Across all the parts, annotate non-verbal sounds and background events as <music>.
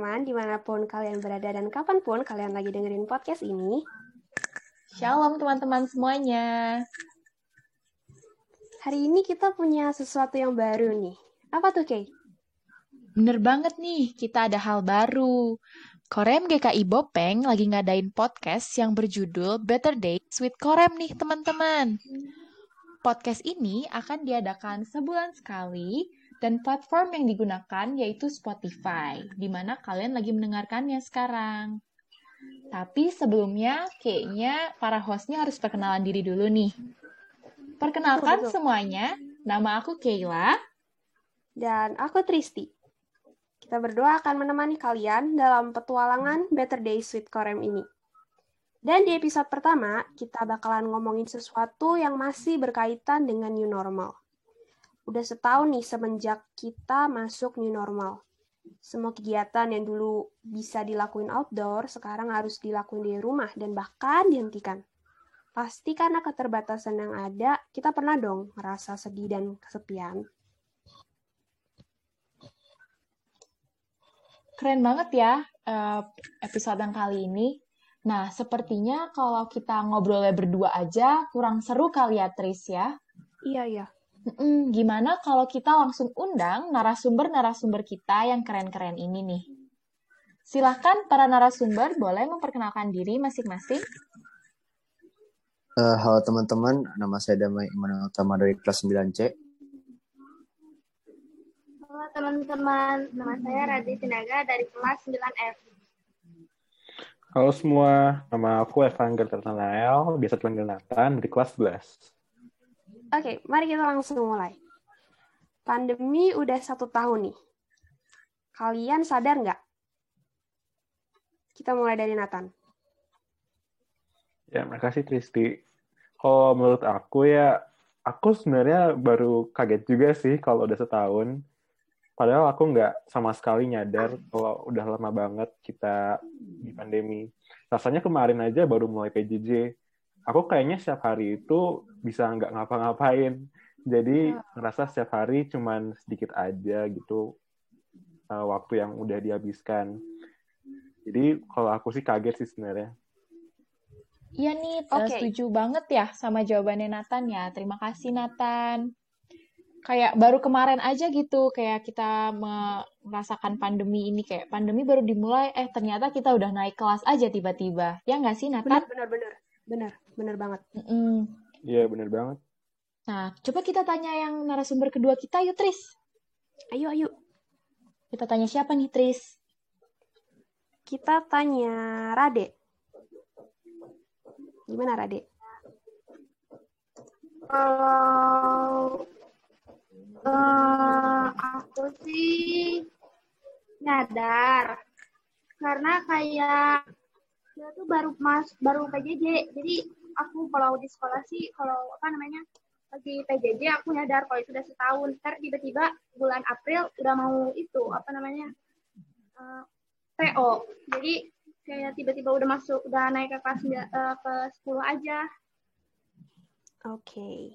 teman-teman di mana pun kalian berada dan kapan pun kalian lagi dengerin podcast ini. Shalom teman-teman semuanya. Hari ini kita punya sesuatu yang baru nih. Apa tuh, Kay? Bener banget nih, kita ada hal baru. Korem GKI Bopeng lagi ngadain podcast yang berjudul Better Days with Korem nih teman-teman. Podcast ini akan diadakan sebulan sekali dan platform yang digunakan yaitu Spotify, di mana kalian lagi mendengarkannya sekarang. Tapi sebelumnya, kayaknya para hostnya harus perkenalan diri dulu nih. Perkenalkan semuanya, nama aku Kayla. Dan aku Tristi. Kita berdua akan menemani kalian dalam petualangan Better Days with Korem ini. Dan di episode pertama, kita bakalan ngomongin sesuatu yang masih berkaitan dengan new normal. Udah setahun nih semenjak kita masuk new normal. Semua kegiatan yang dulu bisa dilakuin outdoor, sekarang harus dilakuin di rumah dan bahkan dihentikan. Pasti karena keterbatasan yang ada, kita pernah dong merasa sedih dan kesepian. Keren banget ya eh, episode yang kali ini. Nah, sepertinya kalau kita ngobrolnya berdua aja kurang seru kali ya, Tris ya. Iya, iya. Mm, gimana kalau kita langsung undang narasumber-narasumber kita yang keren-keren ini nih? Silahkan para narasumber boleh memperkenalkan diri masing-masing. Uh, halo teman-teman, nama saya Damai Iman Utama dari kelas 9C. Halo teman-teman, nama saya Radhi Sinaga dari kelas 9F. Halo semua, nama aku Evanger Tertanael, biasa dipanggil Nathan, di kelas 11. Oke, mari kita langsung mulai. Pandemi udah satu tahun nih. Kalian sadar nggak? Kita mulai dari Nathan. Ya, makasih Tristi. Kalau menurut aku ya, aku sebenarnya baru kaget juga sih kalau udah setahun. Padahal aku nggak sama sekali nyadar kalau udah lama banget kita di pandemi. Rasanya kemarin aja baru mulai PJJ. Aku kayaknya setiap hari itu bisa nggak ngapa-ngapain. Jadi ngerasa setiap hari cuman sedikit aja gitu uh, waktu yang udah dihabiskan. Jadi kalau aku sih kaget sih sebenarnya. Iya nih, okay. setuju banget ya sama jawabannya Nathan ya. Terima kasih Nathan kayak baru kemarin aja gitu kayak kita merasakan pandemi ini kayak pandemi baru dimulai eh ternyata kita udah naik kelas aja tiba-tiba ya nggak sih Nathan? Benar benar benar banget. Iya mm -mm. benar banget. Nah coba kita tanya yang narasumber kedua kita yuk Tris. Ayo ayo. Kita tanya siapa nih Tris? Kita tanya Rade. Gimana Rade? Kalau Uh, aku sih nyadar karena kayak dia tuh baru mas baru PJJ jadi aku kalau di sekolah sih kalau apa namanya lagi PJJ aku nyadar kalau itu udah setahun ntar tiba-tiba bulan April udah mau itu apa namanya uh, PO jadi kayak tiba-tiba udah masuk udah naik ke kelas uh, ke 10 aja oke okay.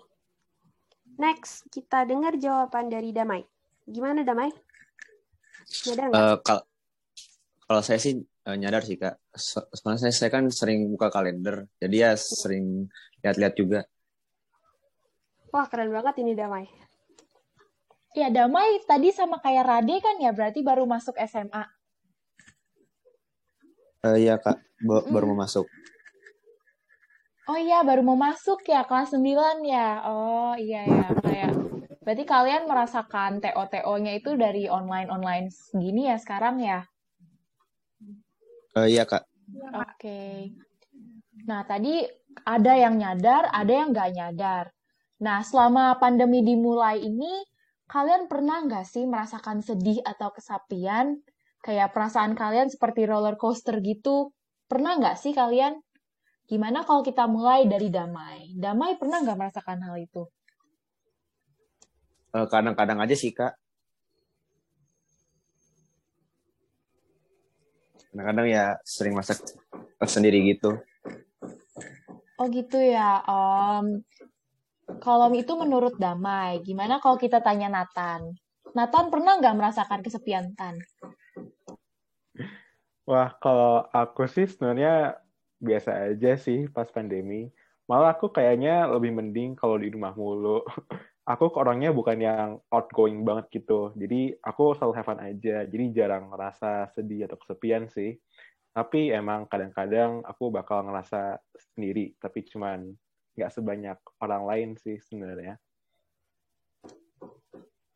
Next, kita dengar jawaban dari Damai. Gimana Damai? Nggak? Uh, kal kalau saya sih uh, nyadar sih kak. Sebenarnya saya, saya kan sering buka kalender, jadi ya sering lihat-lihat juga. Wah keren banget ini Damai. Ya Damai tadi sama kayak Rade kan ya, berarti baru masuk SMA. Uh, iya kak, B mm. baru mau masuk. Oh iya, baru mau masuk ya kelas 9 ya. Oh iya ya, kayak berarti kalian merasakan TO-TO-nya itu dari online-online gini ya sekarang ya? Uh, iya, Kak. Oke. Okay. Nah, tadi ada yang nyadar, ada yang nggak nyadar. Nah, selama pandemi dimulai ini, kalian pernah nggak sih merasakan sedih atau kesapian? Kayak perasaan kalian seperti roller coaster gitu. Pernah nggak sih kalian? Gimana kalau kita mulai dari damai? Damai pernah nggak merasakan hal itu? Eh, kadang-kadang aja sih, Kak. Kadang-kadang ya sering masak sendiri gitu. Oh gitu ya. Um, kalau itu menurut Damai, gimana kalau kita tanya Nathan? Nathan pernah nggak merasakan kesepian Tan? Wah, kalau aku sih sebenarnya biasa aja sih pas pandemi. Malah aku kayaknya lebih mending kalau di rumah mulu. <laughs> aku orangnya bukan yang outgoing banget gitu. Jadi aku selalu have fun aja. Jadi jarang ngerasa sedih atau kesepian sih. Tapi emang kadang-kadang aku bakal ngerasa sendiri. Tapi cuman nggak sebanyak orang lain sih sebenarnya.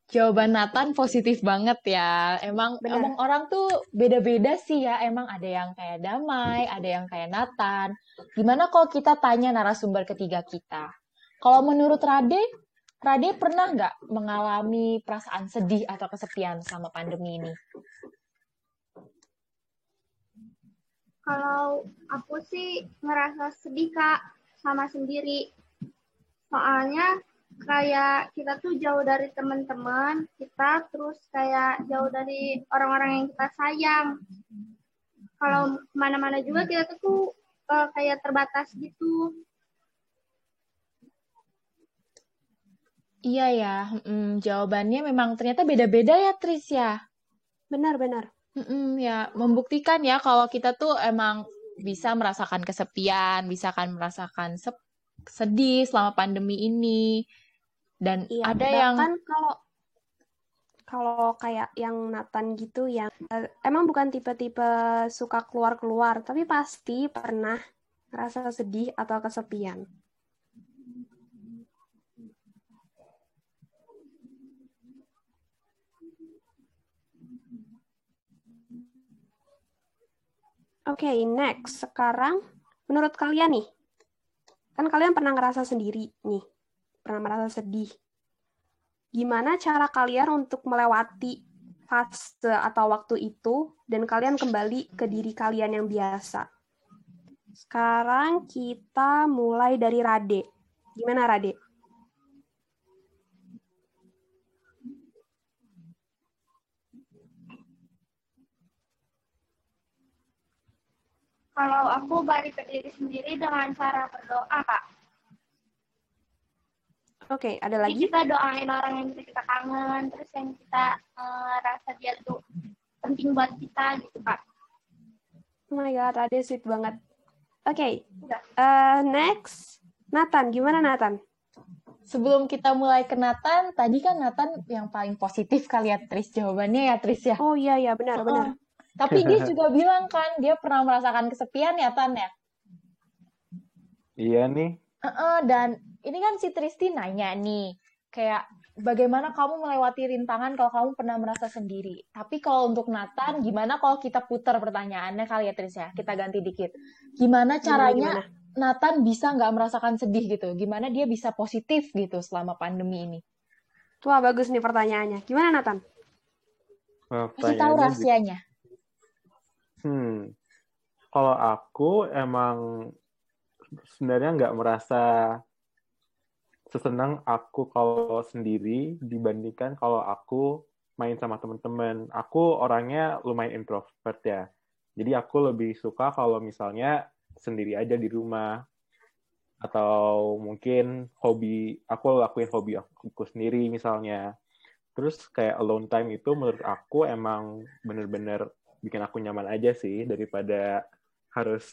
Jawaban Nathan positif banget ya. Emang Benar. emang orang tuh beda-beda sih ya. Emang ada yang kayak damai, ada yang kayak Nathan. Gimana kalau kita tanya narasumber ketiga kita? Kalau menurut Rade, Rade pernah nggak mengalami perasaan sedih atau kesepian sama pandemi ini? Kalau aku sih ngerasa sedih kak sama sendiri. Soalnya kayak kita tuh jauh dari teman-teman kita terus kayak jauh dari orang-orang yang kita sayang kalau mana-mana juga kita tuh uh, kayak terbatas gitu iya ya hmm, jawabannya memang ternyata beda-beda ya Tris ya? Benar-benar hmm, ya membuktikan ya kalau kita tuh emang bisa merasakan kesepian bisa kan merasakan sedih selama pandemi ini. Dan iya, ada yang kalau kalau kayak yang Nathan gitu yang uh, emang bukan tipe-tipe suka keluar-keluar tapi pasti pernah ngerasa sedih atau kesepian. Oke, okay, next. Sekarang, menurut kalian nih, kan kalian pernah ngerasa sendiri nih pernah merasa sedih. Gimana cara kalian untuk melewati fase atau waktu itu dan kalian kembali ke diri kalian yang biasa? Sekarang kita mulai dari Rade. Gimana Rade? Kalau aku balik ke diri sendiri dengan cara berdoa, Kak. Oke, okay, ada lagi? Jadi kita doain orang yang kita kangen, terus yang kita uh, rasa dia tuh penting buat kita gitu, Pak. Oh my God, ada sweet banget. Oke, okay. uh, next. Nathan, gimana Nathan? Sebelum kita mulai ke Nathan, tadi kan Nathan yang paling positif kali ya, Tris. Jawabannya ya, Tris ya? Oh iya, iya, benar, oh. benar. Tapi dia <laughs> juga bilang kan, dia pernah merasakan kesepian ya, Tan ya? Iya nih. Uh -uh, dan ini kan si Tristi nanya nih, kayak bagaimana kamu melewati rintangan kalau kamu pernah merasa sendiri. Tapi kalau untuk Nathan, gimana kalau kita putar pertanyaannya kali ya Tris ya? Kita ganti dikit. Gimana caranya gimana? Nathan bisa nggak merasakan sedih gitu? Gimana dia bisa positif gitu selama pandemi ini? Wah bagus nih pertanyaannya. Gimana Nathan? Kasih tahu rahasianya. Hmm, kalau aku emang sebenarnya nggak merasa sesenang aku kalau sendiri dibandingkan kalau aku main sama teman-teman. Aku orangnya lumayan introvert ya. Jadi aku lebih suka kalau misalnya sendiri aja di rumah atau mungkin hobi aku lakuin hobi aku sendiri misalnya. Terus kayak alone time itu menurut aku emang bener-bener bikin aku nyaman aja sih daripada harus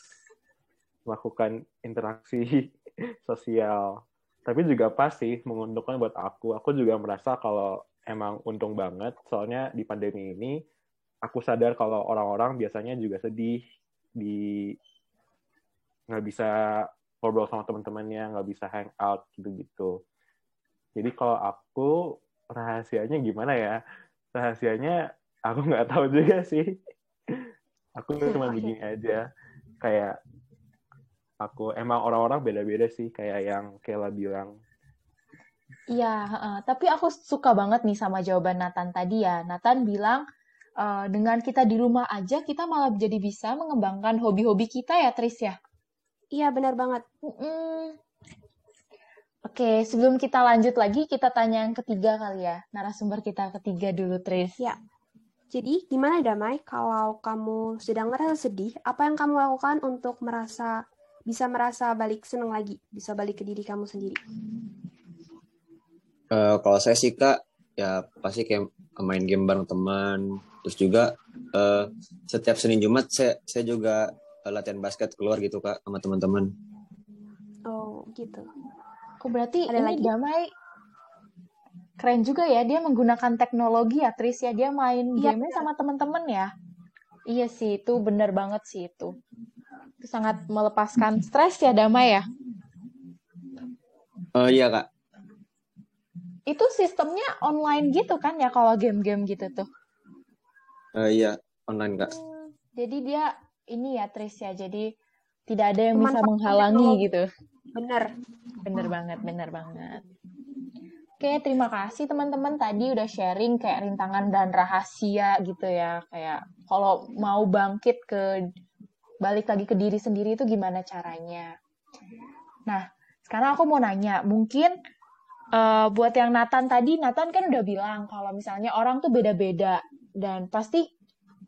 melakukan interaksi <laughs> sosial tapi juga pasti menguntungkan buat aku. Aku juga merasa kalau emang untung banget, soalnya di pandemi ini aku sadar kalau orang-orang biasanya juga sedih di nggak bisa ngobrol sama teman-temannya, nggak bisa hang out gitu-gitu. Jadi kalau aku rahasianya gimana ya? Rahasianya aku nggak tahu juga sih. Aku cuma begini aja, kayak aku emang orang-orang beda-beda sih kayak yang Kela bilang. Iya, uh, tapi aku suka banget nih sama jawaban Nathan tadi ya. Nathan bilang uh, dengan kita di rumah aja kita malah jadi bisa mengembangkan hobi-hobi kita ya, Tris ya. Iya, benar banget. Mm Oke, sebelum kita lanjut lagi, kita tanya yang ketiga kali ya. Narasumber kita ketiga dulu, Tris. Ya. Jadi, gimana Damai kalau kamu sedang merasa sedih, apa yang kamu lakukan untuk merasa bisa merasa balik seneng lagi, bisa balik ke diri kamu sendiri? Uh, kalau saya sih kak, ya pasti kayak main game bareng teman, terus juga uh, setiap Senin Jumat saya saya juga uh, latihan basket keluar gitu kak sama teman-teman. Oh gitu. Oh berarti Ada ini lagi? Damai keren juga ya dia menggunakan teknologi ya Tris ya dia main Iya, game sama teman-teman ya. Iya sih itu bener banget sih itu. Itu sangat melepaskan stres ya Damai ya. Uh, iya kak. Itu sistemnya online gitu kan ya kalau game-game gitu tuh. Uh, iya online kak. Hmm, Jadi dia ini ya Tris ya. Jadi tidak ada yang bisa Memanfaatkan menghalangi gitu. Bener. Bener banget, bener banget. Oke, terima kasih teman-teman tadi udah sharing kayak rintangan dan rahasia gitu ya. Kayak kalau mau bangkit ke balik lagi ke diri sendiri itu gimana caranya. Nah, sekarang aku mau nanya, mungkin eh, buat yang Nathan tadi, Nathan kan udah bilang kalau misalnya orang tuh beda-beda dan pasti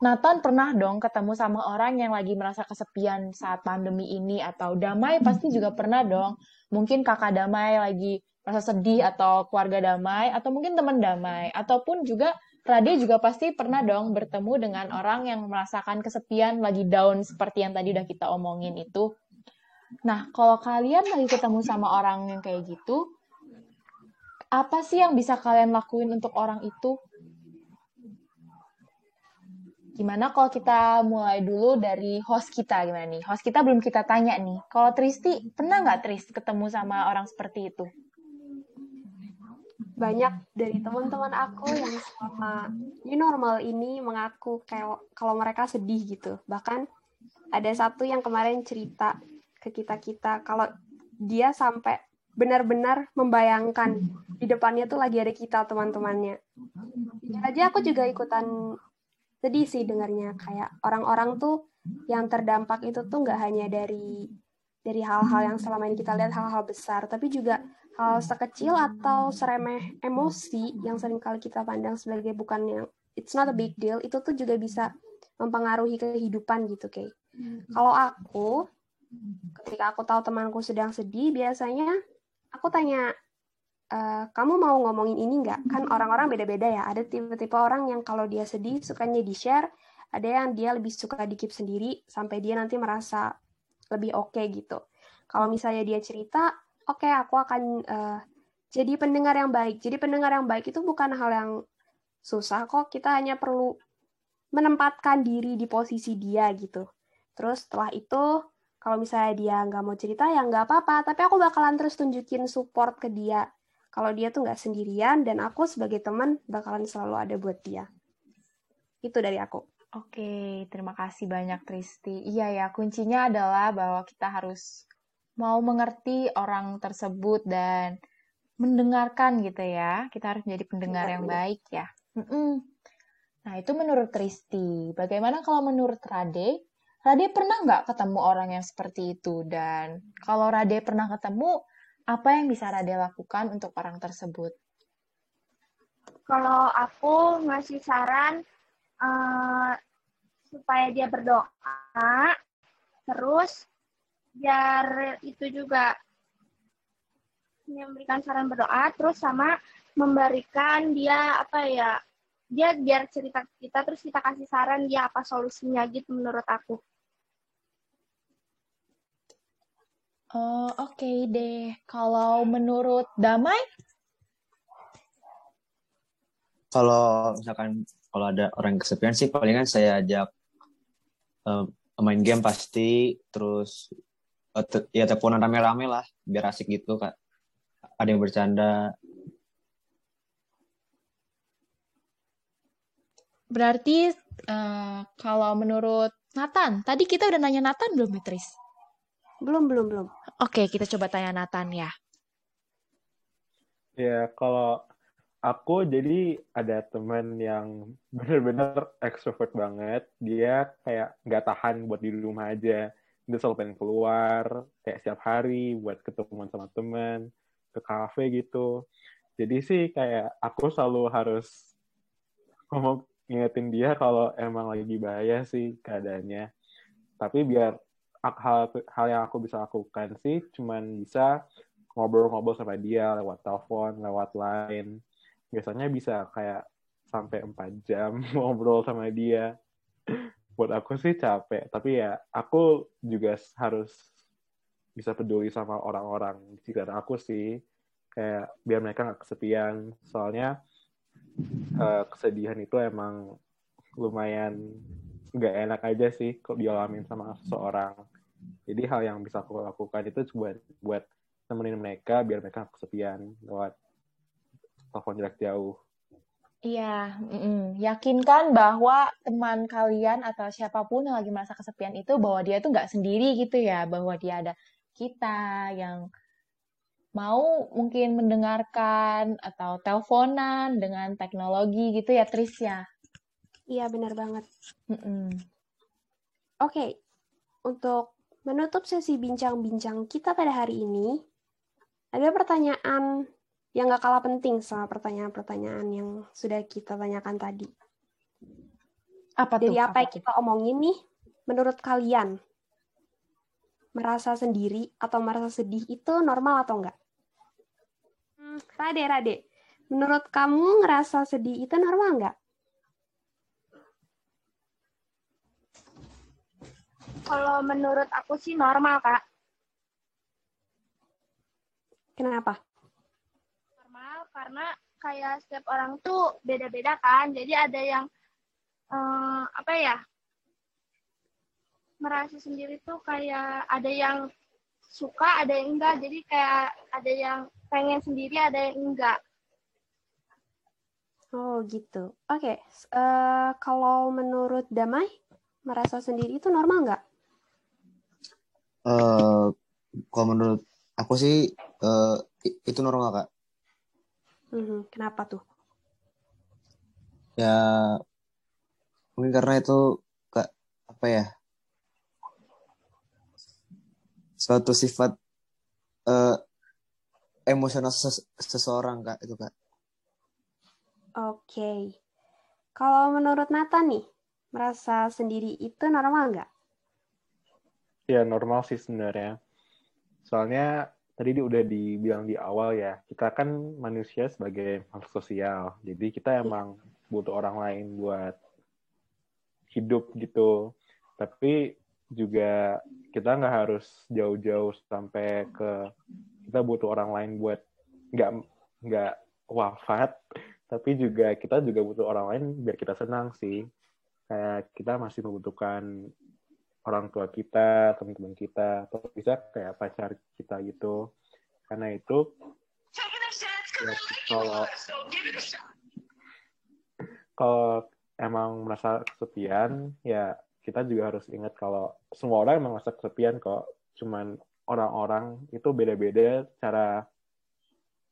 Nathan pernah dong ketemu sama orang yang lagi merasa kesepian saat pandemi ini atau Damai pasti juga pernah dong. Mungkin kakak Damai lagi merasa sedih atau keluarga Damai atau mungkin teman Damai ataupun juga Rade juga pasti pernah dong bertemu dengan orang yang merasakan kesepian lagi down seperti yang tadi udah kita omongin itu. Nah, kalau kalian lagi ketemu sama orang yang kayak gitu, apa sih yang bisa kalian lakuin untuk orang itu? Gimana kalau kita mulai dulu dari host kita gimana nih? Host kita belum kita tanya nih. Kalau Tristi, pernah nggak Tris ketemu sama orang seperti itu? Banyak dari teman-teman aku yang selama new normal ini mengaku kayak kalau mereka sedih gitu. Bahkan ada satu yang kemarin cerita ke kita-kita kalau dia sampai benar-benar membayangkan di depannya tuh lagi ada kita teman-temannya. Jujur aja aku juga ikutan sedih sih dengarnya kayak orang-orang tuh yang terdampak itu tuh nggak hanya dari dari hal-hal yang selama ini kita lihat hal-hal besar, tapi juga hal sekecil atau seremeh emosi yang sering kali kita pandang sebagai bukan yang it's not a big deal itu tuh juga bisa mempengaruhi kehidupan gitu kayak. Kalau aku ketika aku tahu temanku sedang sedih biasanya aku tanya "Eh, kamu mau ngomongin ini nggak? Kan orang-orang beda-beda ya. Ada tipe-tipe orang yang kalau dia sedih sukanya di-share, ada yang dia lebih suka di-keep sendiri sampai dia nanti merasa lebih oke gitu. Kalau misalnya dia cerita, oke aku akan eh, jadi pendengar yang baik. Jadi pendengar yang baik itu bukan hal yang susah kok. Kita hanya perlu menempatkan diri di posisi dia gitu. Terus setelah itu, kalau misalnya dia nggak mau cerita ya nggak apa-apa. Tapi aku bakalan terus tunjukin support ke dia kalau dia tuh nggak sendirian dan aku sebagai teman bakalan selalu ada buat dia. Itu dari aku. Oke, terima kasih banyak Tristi. Iya ya, kuncinya adalah bahwa kita harus mau mengerti orang tersebut dan mendengarkan gitu ya. Kita harus menjadi pendengar Iya, yang iya. baik ya. Mm-mm. Nah, itu menurut Tristi. Bagaimana kalau menurut Rade? Rade pernah nggak ketemu orang yang seperti itu? Dan kalau Rade pernah ketemu, apa yang bisa Rade lakukan untuk orang tersebut? Kalau aku ngasih saran eh, supaya dia berdoa, terus biar itu juga memberikan saran berdoa, terus sama memberikan dia apa ya, dia biar cerita kita, terus kita kasih saran dia apa solusinya gitu menurut aku. Oh, oke deh. Kalau menurut Damai, Kalau misalkan kalau ada orang kesepian sih palingan saya ajak eh, main game pasti terus eh, te- ya teleponan rame-rame lah biar asik gitu kak. Ada yang bercanda. berarti eh, kalau menurut Nathan, tadi kita udah nanya Nathan belum, Beatrice? Belum, belum, belum. Oke, kita coba tanya Nathan ya. Ya, kalau aku jadi ada teman yang bener-bener extrovert banget. Dia kayak nggak tahan buat di rumah aja. Dia selalu pengen keluar, kayak setiap hari buat ketemuan sama teman, ke kafe gitu. Jadi sih kayak aku selalu harus <laughs> ngomong ngingetin dia kalau emang lagi bahaya sih keadaannya. Tapi biar hal hal yang aku bisa lakukan sih cuman bisa ngobrol-ngobrol sama dia lewat telepon, lewat line. Biasanya bisa kayak sampai 4 jam <laughs> ngobrol sama dia. buat aku sih capek tapi ya aku juga harus bisa peduli sama orang-orang di sekitar aku sih. Kayak biar mereka nggak kesepian. Soalnya uh, kesedihan itu emang lumayan nggak enak aja sih kok dialamin sama seseorang. Jadi hal yang bisa aku lakukan itu buat buat nemenin mereka biar mereka kesepian lewat telepon jarak jauh Iya, mm, yakinkan bahwa teman kalian atau siapa pun yang lagi merasa kesepian itu bahwa dia tuh nggak sendiri gitu ya, bahwa dia ada kita yang mau mungkin mendengarkan atau teleponan dengan teknologi gitu ya, Tris ya. Iya, benar banget. Mm-mm. Oke, untuk menutup sesi bincang-bincang kita pada hari ini, ada pertanyaan yang gak kalah penting sama pertanyaan-pertanyaan yang sudah kita tanyakan tadi. Apa tuh? Dari apa, apa yang kita omongin nih, menurut kalian, merasa sendiri atau merasa sedih itu normal atau enggak? Hmm, Rade, Rade, menurut kamu ngerasa sedih itu normal enggak? Kalau menurut aku sih normal, Kak. Kenapa? Karena kayak setiap orang tuh beda-beda kan. Jadi ada yang eh, apa ya? Merasa sendiri tuh kayak ada yang suka, ada yang enggak. Jadi kayak ada yang pengen sendiri, ada yang enggak. Oh gitu. Oke, eh, kalau menurut Damai, merasa sendiri itu normal nggak? Eh, kalau menurut aku sih eh, i- itu normal kak. Mhm, Kenapa tuh? Ya mungkin karena itu kak apa ya suatu sifat eh, emosional ses- seseorang kak itu kak. Oke. Kalau menurut Nathan nih, merasa sendiri itu normal nggak? ya normal sih sebenarnya soalnya tadi di- udah dibilang di awal ya kita kan manusia sebagai makhluk sosial. Jadi kita emang butuh orang lain buat hidup gitu. Tapi juga kita nggak harus jauh-jauh sampai ke kita butuh orang lain buat nggak nggak wafat. Tapi juga kita juga butuh orang lain biar kita senang sih. Kayak kita masih membutuhkan orang tua kita teman-teman kita atau bisa kayak pacar kita gitu. Karena itu ya, kalau kalau emang merasa kesepian ya kita juga harus ingat kalau semua orang emang merasa kesepian kok. Cuman orang-orang itu beda-beda cara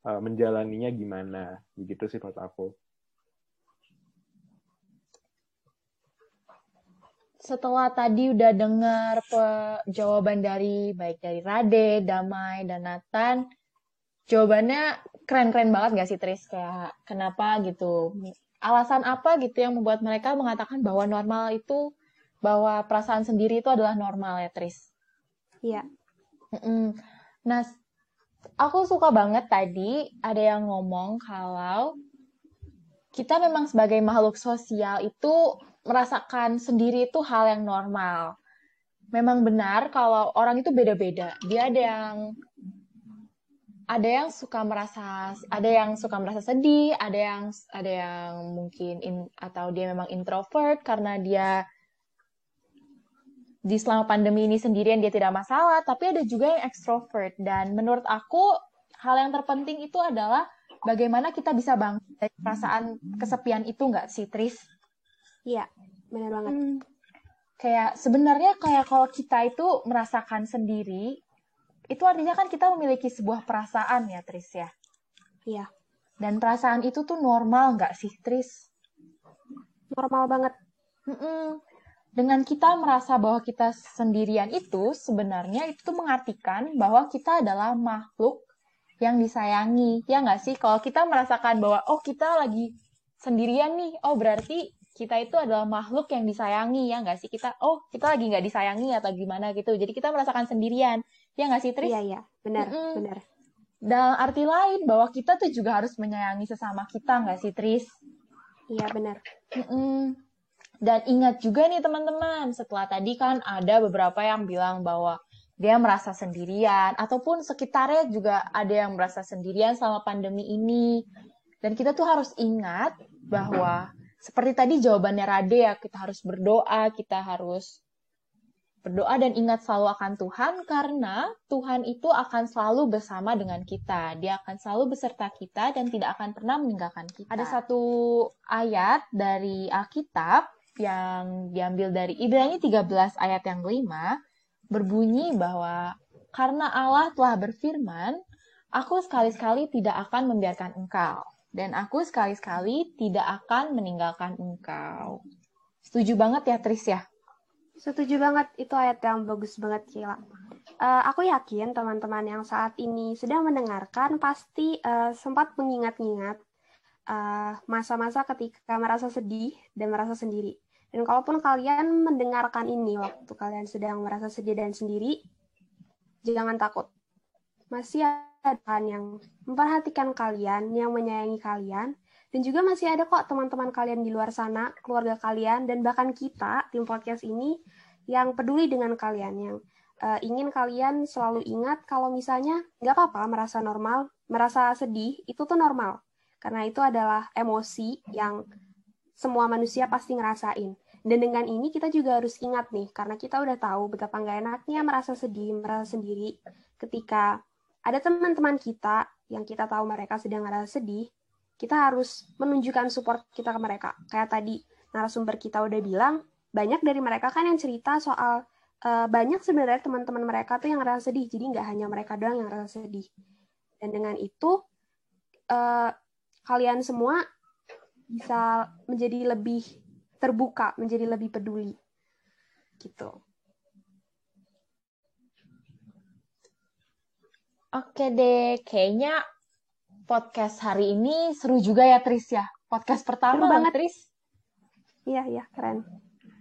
uh, menjalaninya gimana. Begitu sih menurut aku Setelah tadi udah dengar jawaban dari baik dari Rade, Damai, dan Nathan, jawabannya keren-keren banget gak sih Tris? Kayak kenapa gitu? Alasan apa gitu yang membuat mereka mengatakan bahwa normal itu, bahwa perasaan sendiri itu adalah normal ya Tris? Iya. Nah, aku suka banget tadi ada yang ngomong kalau kita memang sebagai makhluk sosial itu merasakan sendiri itu hal yang normal. Memang benar kalau orang itu beda-beda. Dia ada yang ada yang suka merasa ada yang suka merasa sedih, ada yang ada yang mungkin in- atau dia memang introvert karena dia di selama pandemi ini sendirian dia tidak masalah, tapi ada juga yang extrovert. Dan menurut aku, hal yang terpenting itu adalah bagaimana kita bisa bangkit dari perasaan kesepian itu nggak sih, Tris? Iya, benar banget. Hmm. Kayak sebenarnya kayak kalau kita itu merasakan sendiri, itu artinya kan kita memiliki sebuah perasaan ya, Tris ya. Iya, Dan perasaan itu tuh normal nggak sih, Tris? normal banget. Mm-mm. Dengan kita merasa bahwa kita sendirian itu, sebenarnya itu tuh mengartikan bahwa kita adalah makhluk yang disayangi. Ya nggak sih? Kalau kita merasakan bahwa, oh kita lagi sendirian nih, oh berarti kita itu adalah makhluk yang disayangi. Ya nggak sih? Kita, oh kita lagi nggak disayangi atau gimana gitu. Jadi kita merasakan sendirian. Ya nggak sih, Tris? Iya, iya, benar, Mm-mm. benar. Dalam arti lain, bahwa kita tuh juga harus menyayangi sesama kita nggak sih, Tris? Iya, benar. Mm-mm. Dan ingat juga nih teman-teman, setelah tadi kan ada beberapa yang bilang bahwa dia merasa sendirian, ataupun sekitarnya juga ada yang merasa sendirian selama pandemi ini. Dan kita tuh harus ingat bahwa seperti tadi jawabannya Rade ya, kita harus berdoa, kita harus berdoa dan ingat selalu akan Tuhan karena Tuhan itu akan selalu bersama dengan kita. Dia akan selalu beserta kita dan tidak akan pernah meninggalkan kita. Ada satu ayat dari Alkitab yang diambil dari Ibrani 13 ayat yang kelima berbunyi bahwa karena Allah telah berfirman, aku sekali-sekali tidak akan membiarkan engkau dan aku sekali-sekali tidak akan meninggalkan engkau. Setuju banget ya Tris ya? Setuju banget, itu ayat yang bagus banget, Cila. Uh, aku yakin teman-teman yang saat ini sedang mendengarkan pasti uh, sempat mengingat-ingat masa-masa uh, ketika merasa sedih dan merasa sendiri. Dan kalaupun kalian mendengarkan ini waktu kalian sedang merasa sedih dan sendiri, jangan takut. Masih ada yang memperhatikan kalian, yang menyayangi kalian, dan juga masih ada kok teman-teman kalian di luar sana, keluarga kalian, dan bahkan kita, tim podcast ini, yang peduli dengan kalian, yang uh, ingin kalian selalu ingat kalau misalnya nggak apa-apa merasa normal, merasa sedih, itu tuh normal. Karena itu adalah emosi yang semua manusia pasti ngerasain. Dan dengan ini kita juga harus ingat nih, karena kita udah tahu betapa nggak enaknya merasa sedih, merasa sendiri ketika ada teman-teman kita yang kita tahu mereka sedang merasa sedih, kita harus menunjukkan support kita ke mereka. Kayak tadi narasumber kita udah bilang, banyak dari mereka kan yang cerita soal uh, banyak sebenarnya teman-teman mereka tuh yang ngerasa sedih. Jadi nggak hanya mereka doang yang ngerasa sedih. Dan dengan itu, uh, kalian semua bisa menjadi lebih terbuka, menjadi lebih peduli. Gitu. Oke deh, kayaknya podcast hari ini seru juga ya Tris ya. Podcast pertama seru banget Tris. Iya, iya, keren.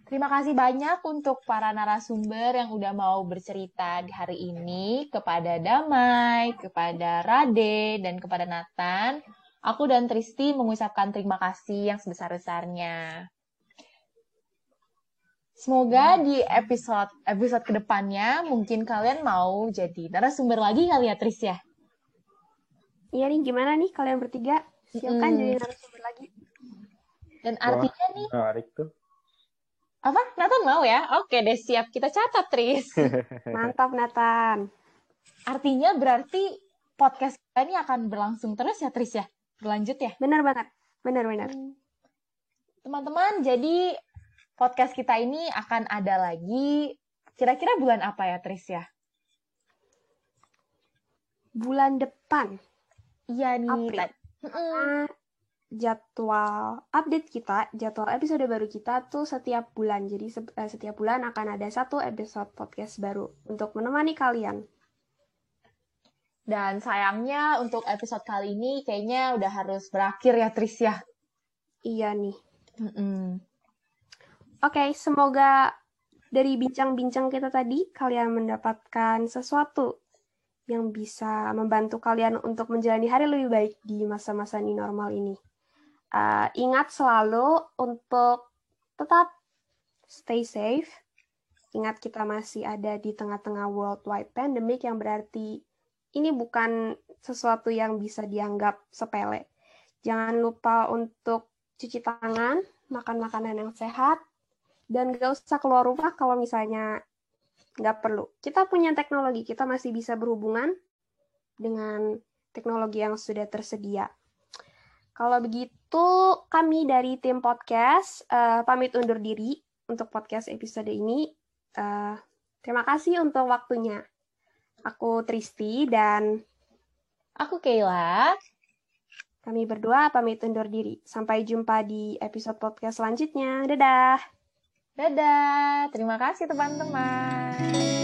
Terima kasih banyak untuk para narasumber yang udah mau bercerita di hari ini kepada Damai, kepada Rade, dan kepada Nathan. Aku dan Tristi mengucapkan terima kasih yang sebesar-besarnya. Semoga di episode episode ke depannya mungkin kalian mau jadi narasumber lagi kali ya Tris ya. Iya nih, gimana nih kalian bertiga? Siap kan hmm. jadi narasumber lagi? Dan artinya nih... Menarik tuh. Apa? Nathan mau ya? Oke deh, siap. Kita catat, Tris. <laughs> Mantap, Nathan. Artinya berarti podcast kita ini akan berlangsung terus ya, Tris ya? Berlanjut ya? Benar banget. Benar-benar. Hmm. Teman-teman, jadi podcast kita ini akan ada lagi kira-kira bulan apa ya, Tris ya? Bulan depan. Iya nih. April. Mm. Jadwal update kita, jadwal episode baru kita tuh setiap bulan. Jadi eh, setiap bulan akan ada satu episode podcast baru untuk menemani kalian. Dan sayangnya untuk episode kali ini kayaknya udah harus berakhir ya Tris ya. Iya nih. Mm -mm. Oke, okay, semoga dari bincang-bincang kita tadi kalian mendapatkan sesuatu yang bisa membantu kalian untuk menjalani hari lebih baik di masa-masa ini normal ini. Uh, ingat selalu untuk tetap stay safe. Ingat kita masih ada di tengah-tengah worldwide pandemic yang berarti ini bukan sesuatu yang bisa dianggap sepele. Jangan lupa untuk cuci tangan, makan makanan yang sehat, dan gak usah keluar rumah kalau misalnya nggak perlu. Kita punya teknologi, kita masih bisa berhubungan dengan teknologi yang sudah tersedia. Kalau begitu, kami dari tim podcast uh, pamit undur diri untuk podcast episode ini. Uh, terima kasih untuk waktunya. Aku Tristi dan aku Kayla. Kami berdua pamit undur diri. Sampai jumpa di episode podcast selanjutnya. Dadah! Dadah, terima kasih teman-teman.